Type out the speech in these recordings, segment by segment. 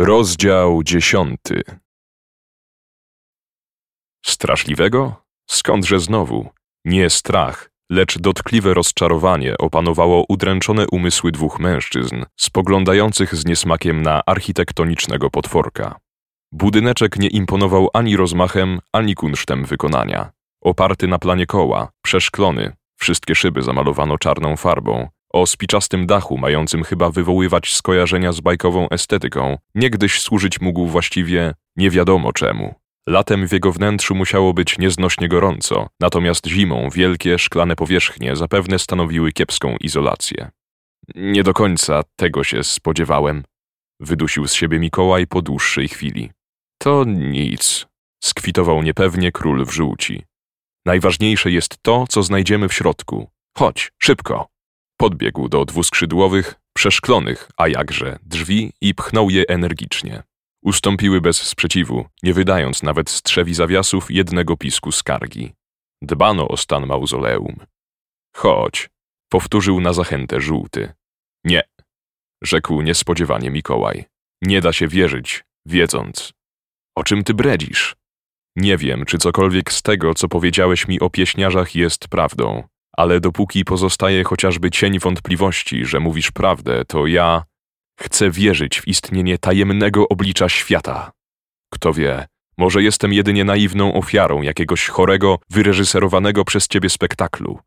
Rozdział dziesiąty Straszliwego? Skądże znowu? Nie strach, lecz dotkliwe rozczarowanie opanowało udręczone umysły dwóch mężczyzn, spoglądających z niesmakiem na architektonicznego potworka. Budyneczek nie imponował ani rozmachem, ani kunsztem wykonania. Oparty na planie koła, przeszklony, wszystkie szyby zamalowano czarną farbą, o spiczastym dachu mającym chyba wywoływać skojarzenia z bajkową estetyką, niegdyś służyć mógł właściwie nie wiadomo czemu. Latem w jego wnętrzu musiało być nieznośnie gorąco, natomiast zimą wielkie szklane powierzchnie zapewne stanowiły kiepską izolację. Nie do końca tego się spodziewałem, wydusił z siebie Mikołaj po dłuższej chwili. To nic, skwitował niepewnie król w żółci. Najważniejsze jest to, co znajdziemy w środku. Chodź, szybko! Podbiegł do dwuskrzydłowych, przeszklonych, a jakże, drzwi i pchnął je energicznie. Ustąpiły bez sprzeciwu, nie wydając nawet strzewi zawiasów jednego pisku skargi. Dbano o stan mauzoleum. Chodź, powtórzył na zachętę żółty. Nie, rzekł niespodziewanie Mikołaj. Nie da się wierzyć, wiedząc. O czym ty bredzisz? Nie wiem, czy cokolwiek z tego, co powiedziałeś mi o pieśniarzach, jest prawdą, ale dopóki pozostaje chociażby cień wątpliwości, że mówisz prawdę, to ja chcę wierzyć w istnienie tajemnego oblicza świata. Kto wie, może jestem jedynie naiwną ofiarą jakiegoś chorego, wyreżyserowanego przez ciebie spektaklu.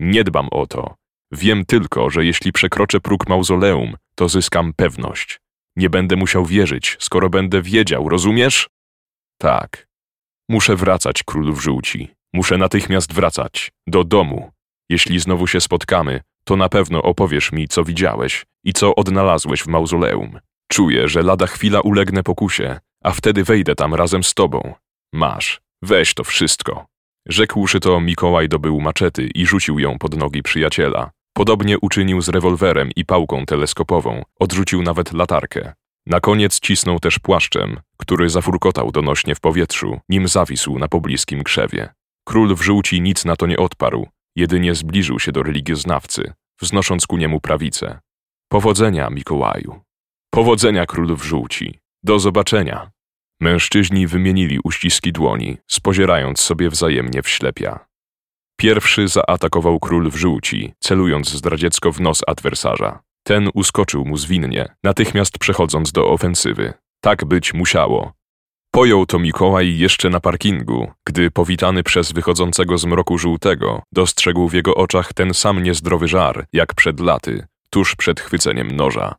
Nie dbam o to. Wiem tylko, że jeśli przekroczę próg mauzoleum, to zyskam pewność. Nie będę musiał wierzyć, skoro będę wiedział, rozumiesz? Tak. Muszę wracać, królów żółci. Muszę natychmiast wracać. Do domu. Jeśli znowu się spotkamy, to na pewno opowiesz mi, co widziałeś i co odnalazłeś w mauzoleum. Czuję, że lada chwila ulegnę pokusie, a wtedy wejdę tam razem z tobą. Masz, weź to wszystko. Rzekłszy to, Mikołaj dobył maczety i rzucił ją pod nogi przyjaciela. Podobnie uczynił z rewolwerem i pałką teleskopową, odrzucił nawet latarkę. Na koniec cisnął też płaszczem, który zafurkotał donośnie w powietrzu, nim zawisł na pobliskim krzewie. Król w żółci nic na to nie odparł, jedynie zbliżył się do religioznawcy, wznosząc ku niemu prawicę. Powodzenia, Mikołaju. Powodzenia, król w żółci. Do zobaczenia. Mężczyźni wymienili uściski dłoni, spozierając sobie wzajemnie w ślepia. Pierwszy zaatakował król w żółci, celując zdradziecko w nos adwersarza. Ten uskoczył mu zwinnie, natychmiast przechodząc do ofensywy. Tak być musiało. Pojął to Mikołaj jeszcze na parkingu, gdy powitany przez wychodzącego z mroku żółtego, dostrzegł w jego oczach ten sam niezdrowy żar, jak przed laty, tuż przed chwyceniem noża.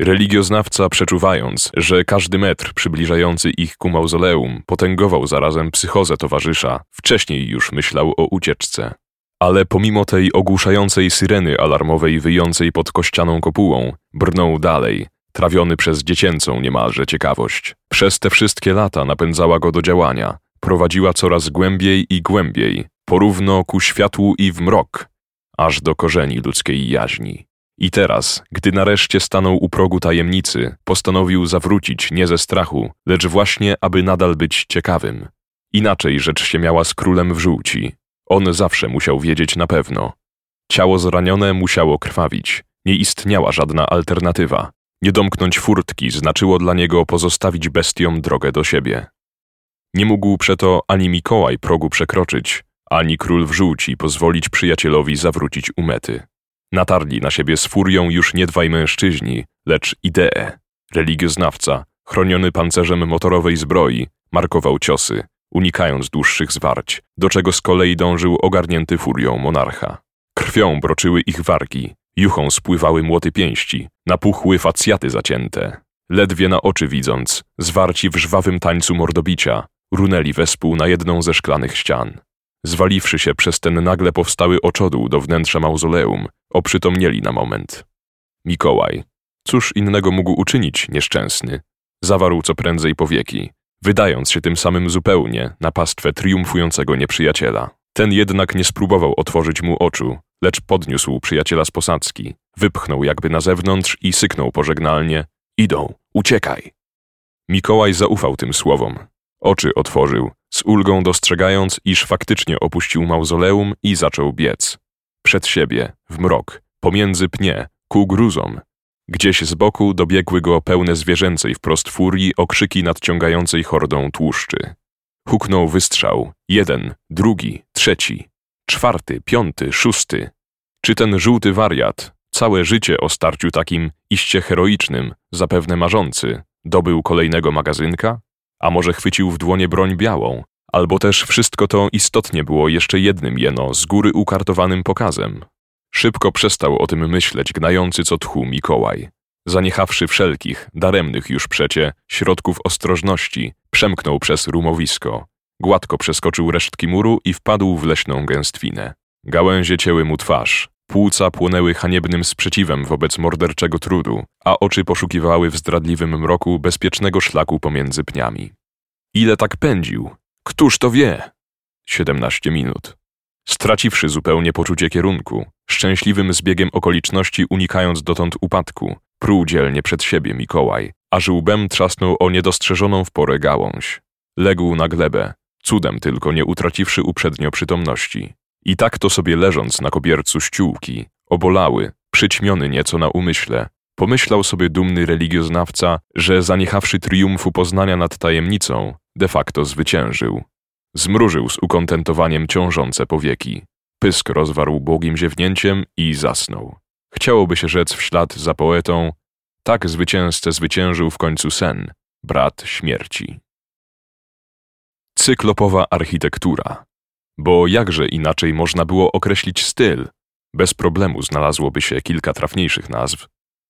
Religioznawca, przeczuwając, że każdy metr przybliżający ich ku mauzoleum potęgował zarazem psychozę towarzysza, wcześniej już myślał o ucieczce. Ale pomimo tej ogłuszającej syreny alarmowej wyjącej pod kościaną kopułą, brnął dalej, trawiony przez dziecięcą niemalże ciekawość. Przez te wszystkie lata napędzała go do działania, prowadziła coraz głębiej i głębiej, porówno ku światłu i w mrok, aż do korzeni ludzkiej jaźni. I teraz, gdy nareszcie stanął u progu tajemnicy, postanowił zawrócić nie ze strachu, lecz właśnie, aby nadal być ciekawym. Inaczej rzecz się miała z królem w żółci. On zawsze musiał wiedzieć na pewno. Ciało zranione musiało krwawić. Nie istniała żadna alternatywa. Nie domknąć furtki znaczyło dla niego pozostawić bestiom drogę do siebie. Nie mógł przeto ani Mikołaj progu przekroczyć, ani król w żółci pozwolić przyjacielowi zawrócić u mety. Natarli na siebie z furią już nie dwaj mężczyźni, lecz idee. Religioznawca, chroniony pancerzem motorowej zbroi, markował ciosy, unikając dłuższych zwarć, do czego z kolei dążył ogarnięty furią monarcha. Krwią broczyły ich wargi, juchą spływały młoty pięści, napuchły facjaty zacięte. Ledwie na oczy widząc, zwarci w żwawym tańcu mordobicia, runęli wespół na jedną ze szklanych ścian. Zwaliwszy się przez ten nagle powstały oczodół do wnętrza mauzoleum, oprzytomnieli na moment. Mikołaj, cóż innego mógł uczynić nieszczęsny? Zawarł co prędzej powieki, wydając się tym samym zupełnie na pastwę triumfującego nieprzyjaciela. Ten jednak nie spróbował otworzyć mu oczu, lecz podniósł przyjaciela z posadzki, wypchnął jakby na zewnątrz i syknął pożegnalnie: Idą, uciekaj. Mikołaj zaufał tym słowom. Oczy otworzył, z ulgą dostrzegając, iż faktycznie opuścił mauzoleum i zaczął biec. Przed siebie, w mrok, pomiędzy pnie, ku gruzom. Gdzieś z boku dobiegły go pełne zwierzęcej wprost furii okrzyki nadciągającej hordą tłuszczy. Huknął wystrzał. Jeden, drugi, trzeci, czwarty, piąty, szósty. Czy ten żółty wariat, całe życie o starciu takim iście heroicznym, zapewne marzący, dobył kolejnego magazynka? A może chwycił w dłonie broń białą? Albo też wszystko to istotnie było jeszcze jednym jeno z góry ukartowanym pokazem? Szybko przestał o tym myśleć gnający co tchu Mikołaj. Zaniechawszy wszelkich, daremnych już przecie, środków ostrożności, przemknął przez rumowisko. Gładko przeskoczył resztki muru i wpadł w leśną gęstwinę. Gałęzie cięły mu twarz, płuca płonęły haniebnym sprzeciwem wobec morderczego trudu, a oczy poszukiwały w zdradliwym mroku bezpiecznego szlaku pomiędzy pniami. Ile tak pędził? Któż to wie? Siedemnaście minut. Straciwszy zupełnie poczucie kierunku, szczęśliwym zbiegiem okoliczności unikając dotąd upadku, pruł dzielnie przed siebie Mikołaj, aż łbem trzasnął o niedostrzeżoną w porę gałąź. Legł na glebę, cudem tylko nie utraciwszy uprzednio przytomności. I tak to sobie leżąc na kobiercu ściółki, obolały, przyćmiony nieco na umyśle, pomyślał sobie dumny religioznawca, że zaniechawszy triumfu poznania nad tajemnicą, de facto zwyciężył. Zmrużył z ukontentowaniem ciążące powieki. Pysk rozwarł błogim ziewnięciem i zasnął. Chciałoby się rzec w ślad za poetą, tak zwycięzcę zwyciężył w końcu sen, brat śmierci. Cyklopowa architektura. Bo jakże inaczej można było określić styl? Bez problemu znalazłoby się kilka trafniejszych nazw,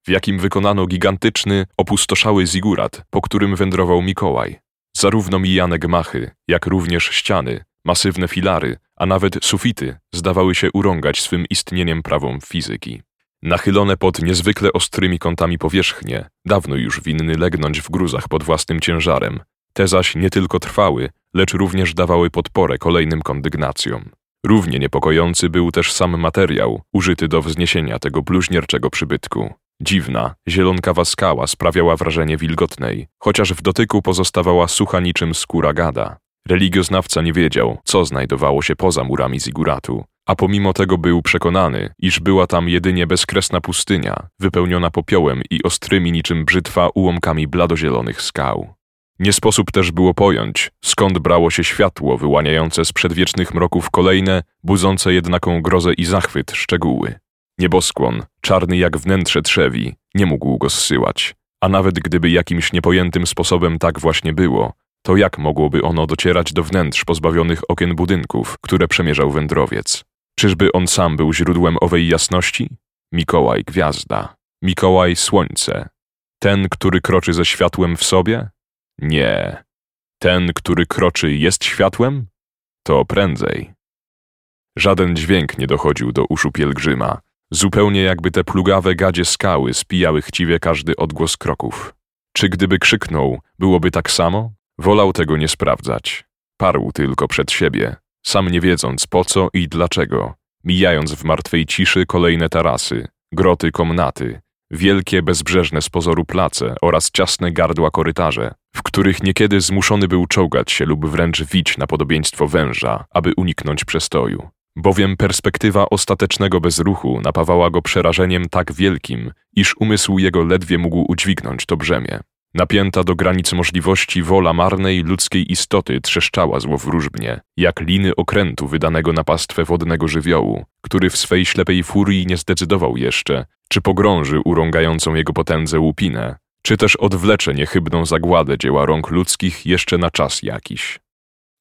w jakim wykonano gigantyczny, opustoszały zigurat, po którym wędrował Mikołaj. Zarówno mijane gmachy, jak również ściany, masywne filary, a nawet sufity zdawały się urągać swym istnieniem prawom fizyki. Nachylone pod niezwykle ostrymi kątami powierzchnie, dawno już winny legnąć w gruzach pod własnym ciężarem, te zaś nie tylko trwały, lecz również dawały podporę kolejnym kondygnacjom. Równie niepokojący był też sam materiał użyty do wzniesienia tego bluźnierczego przybytku. Dziwna, zielonkawa skała sprawiała wrażenie wilgotnej, chociaż w dotyku pozostawała sucha niczym skóra gada. Religioznawca nie wiedział, co znajdowało się poza murami ziguratu, a pomimo tego był przekonany, iż była tam jedynie bezkresna pustynia, wypełniona popiołem i ostrymi niczym brzytwa ułomkami bladozielonych skał. Nie sposób też było pojąć, skąd brało się światło wyłaniające z przedwiecznych mroków kolejne, budzące jednaką grozę i zachwyt szczegóły. Nieboskłon, czarny jak wnętrze trzewi, nie mógł go zsyłać, a nawet gdyby jakimś niepojętym sposobem tak właśnie było, to jak mogłoby ono docierać do wnętrz pozbawionych okien budynków, które przemierzał wędrowiec? Czyżby on sam był źródłem owej jasności? Mikołaj gwiazda, Mikołaj słońce, ten, który kroczy ze światłem w sobie? Nie. Ten, który kroczy, jest światłem? To prędzej. Żaden dźwięk nie dochodził do uszu pielgrzyma, zupełnie jakby te plugawe gadzie skały spijały chciwie każdy odgłos kroków. Czy gdyby krzyknął, byłoby tak samo? Wolał tego nie sprawdzać. Parł tylko przed siebie, sam nie wiedząc po co i dlaczego, mijając w martwej ciszy kolejne tarasy, groty komnaty, wielkie bezbrzeżne z pozoru place oraz ciasne gardła korytarze, których niekiedy zmuszony był czołgać się lub wręcz wić na podobieństwo węża, aby uniknąć przestoju. Bowiem perspektywa ostatecznego bezruchu napawała go przerażeniem tak wielkim, iż umysł jego ledwie mógł udźwignąć to brzemię. Napięta do granic możliwości wola marnej ludzkiej istoty trzeszczała złowróżbnie, jak liny okrętu wydanego na pastwę wodnego żywiołu, który w swej ślepej furii nie zdecydował jeszcze, czy pogrąży urągającą jego potędze łupinę, czy też odwlecze niechybną zagładę dzieła rąk ludzkich jeszcze na czas jakiś.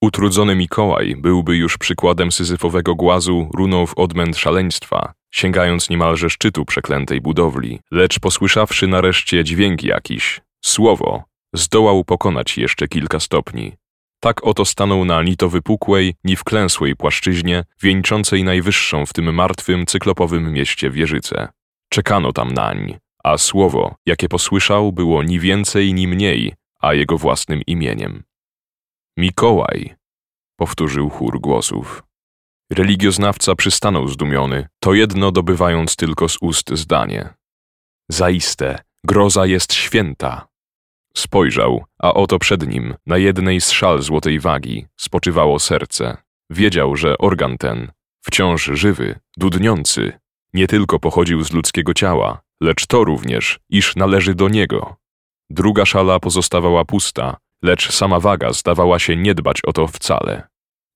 Utrudzony Mikołaj byłby już przykładem syzyfowego głazu runą w odmęt szaleństwa, sięgając niemalże szczytu przeklętej budowli, lecz posłyszawszy nareszcie dźwięk jakiś, słowo, zdołał pokonać jeszcze kilka stopni. Tak oto stanął na ni to wypukłej, ni wklęsłej płaszczyźnie, wieńczącej najwyższą w tym martwym, cyklopowym mieście wieżycę. Czekano tam nań, a słowo, jakie posłyszał, było ni więcej, ni mniej, a jego własnym imieniem. Mikołaj, powtórzył chór głosów. Religioznawca przystanął zdumiony, to jedno dobywając tylko z ust zdanie. Zaiste, groza jest święta. Spojrzał, a oto przed nim, na jednej z szal złotej wagi, spoczywało serce. Wiedział, że organ ten, wciąż żywy, dudniący, nie tylko pochodził z ludzkiego ciała, lecz to również, iż należy do niego. Druga szala pozostawała pusta, lecz sama waga zdawała się nie dbać o to wcale.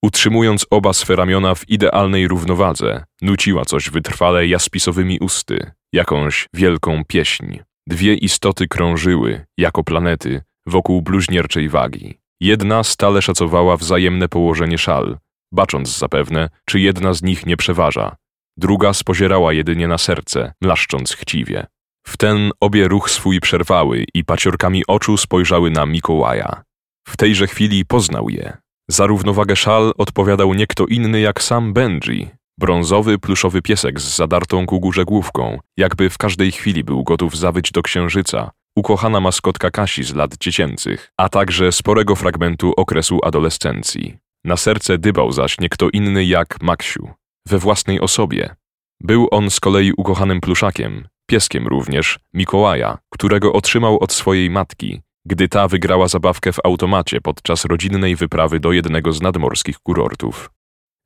Utrzymując oba swe ramiona w idealnej równowadze, nuciła coś wytrwale jaspisowymi usty, jakąś wielką pieśń. Dwie istoty krążyły, jako planety, wokół bluźnierczej wagi. Jedna stale szacowała wzajemne położenie szal, bacząc zapewne, czy jedna z nich nie przeważa. Druga spozierała jedynie na serce, mlaszcząc chciwie. W ten obie ruch swój przerwały i paciorkami oczu spojrzały na Mikołaja. W tejże chwili poznał je. Za równowagę szal odpowiadał nie kto inny jak sam Benji, brązowy, pluszowy piesek z zadartą ku górze główką, jakby w każdej chwili był gotów zawyć do księżyca, ukochana maskotka Kasi z lat dziecięcych, a także sporego fragmentu okresu adolescencji. Na serce dybał zaś nie kto inny jak Maksiu, we własnej osobie. Był on z kolei ukochanym pluszakiem, pieskiem również, Mikołaja, którego otrzymał od swojej matki, gdy ta wygrała zabawkę w automacie podczas rodzinnej wyprawy do jednego z nadmorskich kurortów.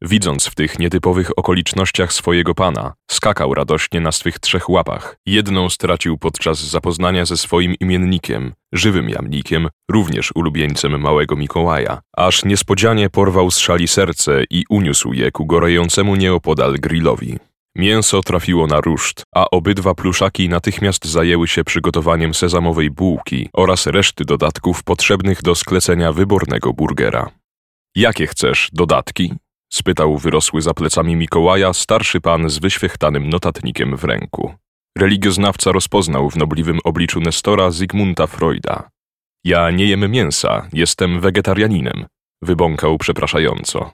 Widząc w tych nietypowych okolicznościach swojego pana, skakał radośnie na swych trzech łapach. Jedną stracił podczas zapoznania ze swoim imiennikiem, żywym jamnikiem, również ulubieńcem małego Mikołaja, aż niespodzianie porwał z szali serce i uniósł je ku gorejącemu nieopodal grillowi. Mięso trafiło na ruszt, a obydwa pluszaki natychmiast zajęły się przygotowaniem sezamowej bułki oraz reszty dodatków potrzebnych do sklecenia wybornego burgera. Jakie chcesz dodatki? Spytał wyrosły za plecami Mikołaja starszy pan z wyświechtanym notatnikiem w ręku. Religioznawca rozpoznał w nobliwym obliczu Nestora Zygmunta Freuda. Ja nie jem mięsa, jestem wegetarianinem, wybąkał przepraszająco.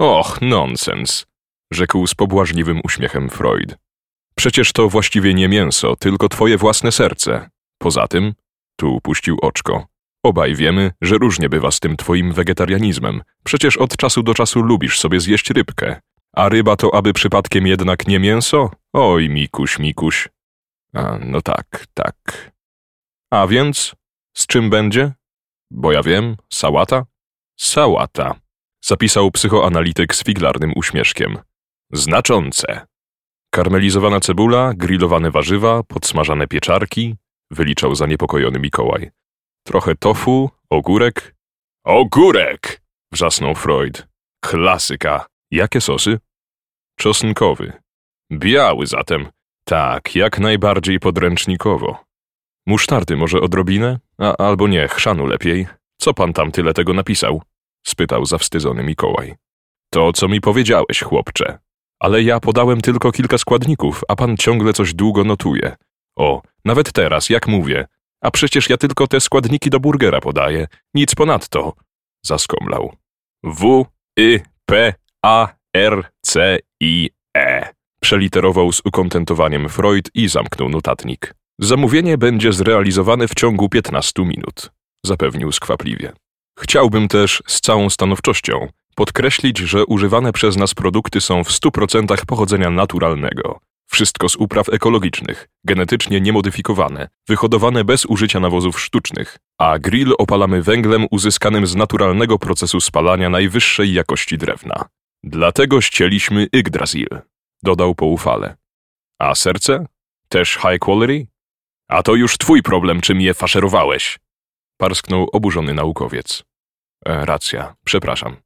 Och, nonsens, rzekł z pobłażliwym uśmiechem Freud. Przecież to właściwie nie mięso, tylko twoje własne serce. Poza tym, tu puścił oczko, obaj wiemy, że różnie bywa z tym twoim wegetarianizmem. Przecież od czasu do czasu lubisz sobie zjeść rybkę. A ryba to aby przypadkiem jednak nie mięso? Oj, Mikuś, Mikuś. A, no tak, tak. A więc, z czym będzie? Bo ja wiem, sałata? Sałata, zapisał psychoanalityk z figlarnym uśmieszkiem. Znaczące. Karmelizowana cebula, grillowane warzywa, podsmażane pieczarki, wyliczał zaniepokojony Mikołaj. Trochę tofu, ogórek. Ogórek! wrzasnął Freud. Klasyka. Jakie sosy? Czosnkowy. Biały zatem. Tak, jak najbardziej podręcznikowo. Musztardy może odrobinę? A albo nie, chrzanu lepiej. Co pan tam tyle tego napisał? spytał zawstydzony Mikołaj. To, co mi powiedziałeś, chłopcze, ale ja podałem tylko kilka składników, a pan ciągle coś długo notuje. O, nawet teraz, jak mówię. A przecież ja tylko te składniki do burgera podaję. Nic ponadto. Zaskomlał. W, Y, P, A, R, C, I, E. Przeliterował z ukontentowaniem Freud i zamknął notatnik. Zamówienie będzie zrealizowane w ciągu 15 minut, zapewnił skwapliwie. Chciałbym też z całą stanowczością podkreślić, że używane przez nas produkty są w 100% pochodzenia naturalnego. Wszystko z upraw ekologicznych, genetycznie niemodyfikowane, wyhodowane bez użycia nawozów sztucznych, a grill opalamy węglem uzyskanym z naturalnego procesu spalania najwyższej jakości drewna. Dlatego ścieliśmy Yggdrasil, dodał poufale. A serce? Też high quality? A to już twój problem, czym je faszerowałeś, parsknął oburzony naukowiec. E, racja, przepraszam.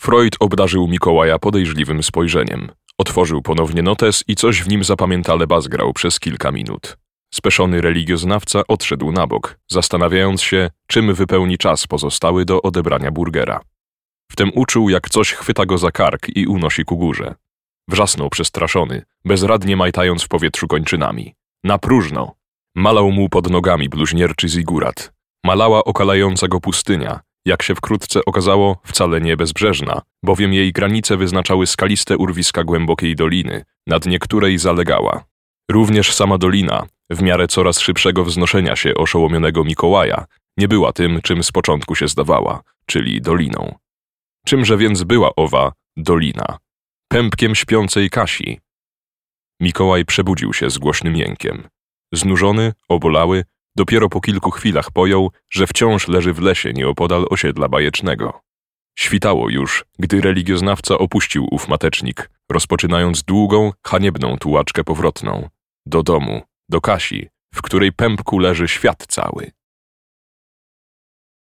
Freud obdarzył Mikołaja podejrzliwym spojrzeniem. Otworzył ponownie notes i coś w nim zapamiętale bazgrał przez kilka minut. Speszony religioznawca odszedł na bok, zastanawiając się, czym wypełni czas pozostały do odebrania burgera. Wtem uczuł, jak coś chwyta go za kark i unosi ku górze. Wrzasnął przestraszony, bezradnie majtając w powietrzu kończynami. Na próżno! Malał mu pod nogami bluźnierczy zigurat. Malała okalająca go pustynia, jak się wkrótce okazało, wcale nie bezbrzeżna, bowiem jej granice wyznaczały skaliste urwiska głębokiej doliny, na dnie której zalegała. Również sama dolina, w miarę coraz szybszego wznoszenia się oszołomionego Mikołaja, nie była tym, czym z początku się zdawała, czyli doliną. Czymże więc była owa dolina? Pępkiem śpiącej Kasi. Mikołaj przebudził się z głośnym jękiem. Znużony, obolały, Dopiero po kilku chwilach pojął, że wciąż leży w lesie nieopodal osiedla bajecznego. Świtało już, gdy religioznawca opuścił ów matecznik, rozpoczynając długą, haniebną tułaczkę powrotną. Do domu, do Kasi, w której pępku leży świat cały.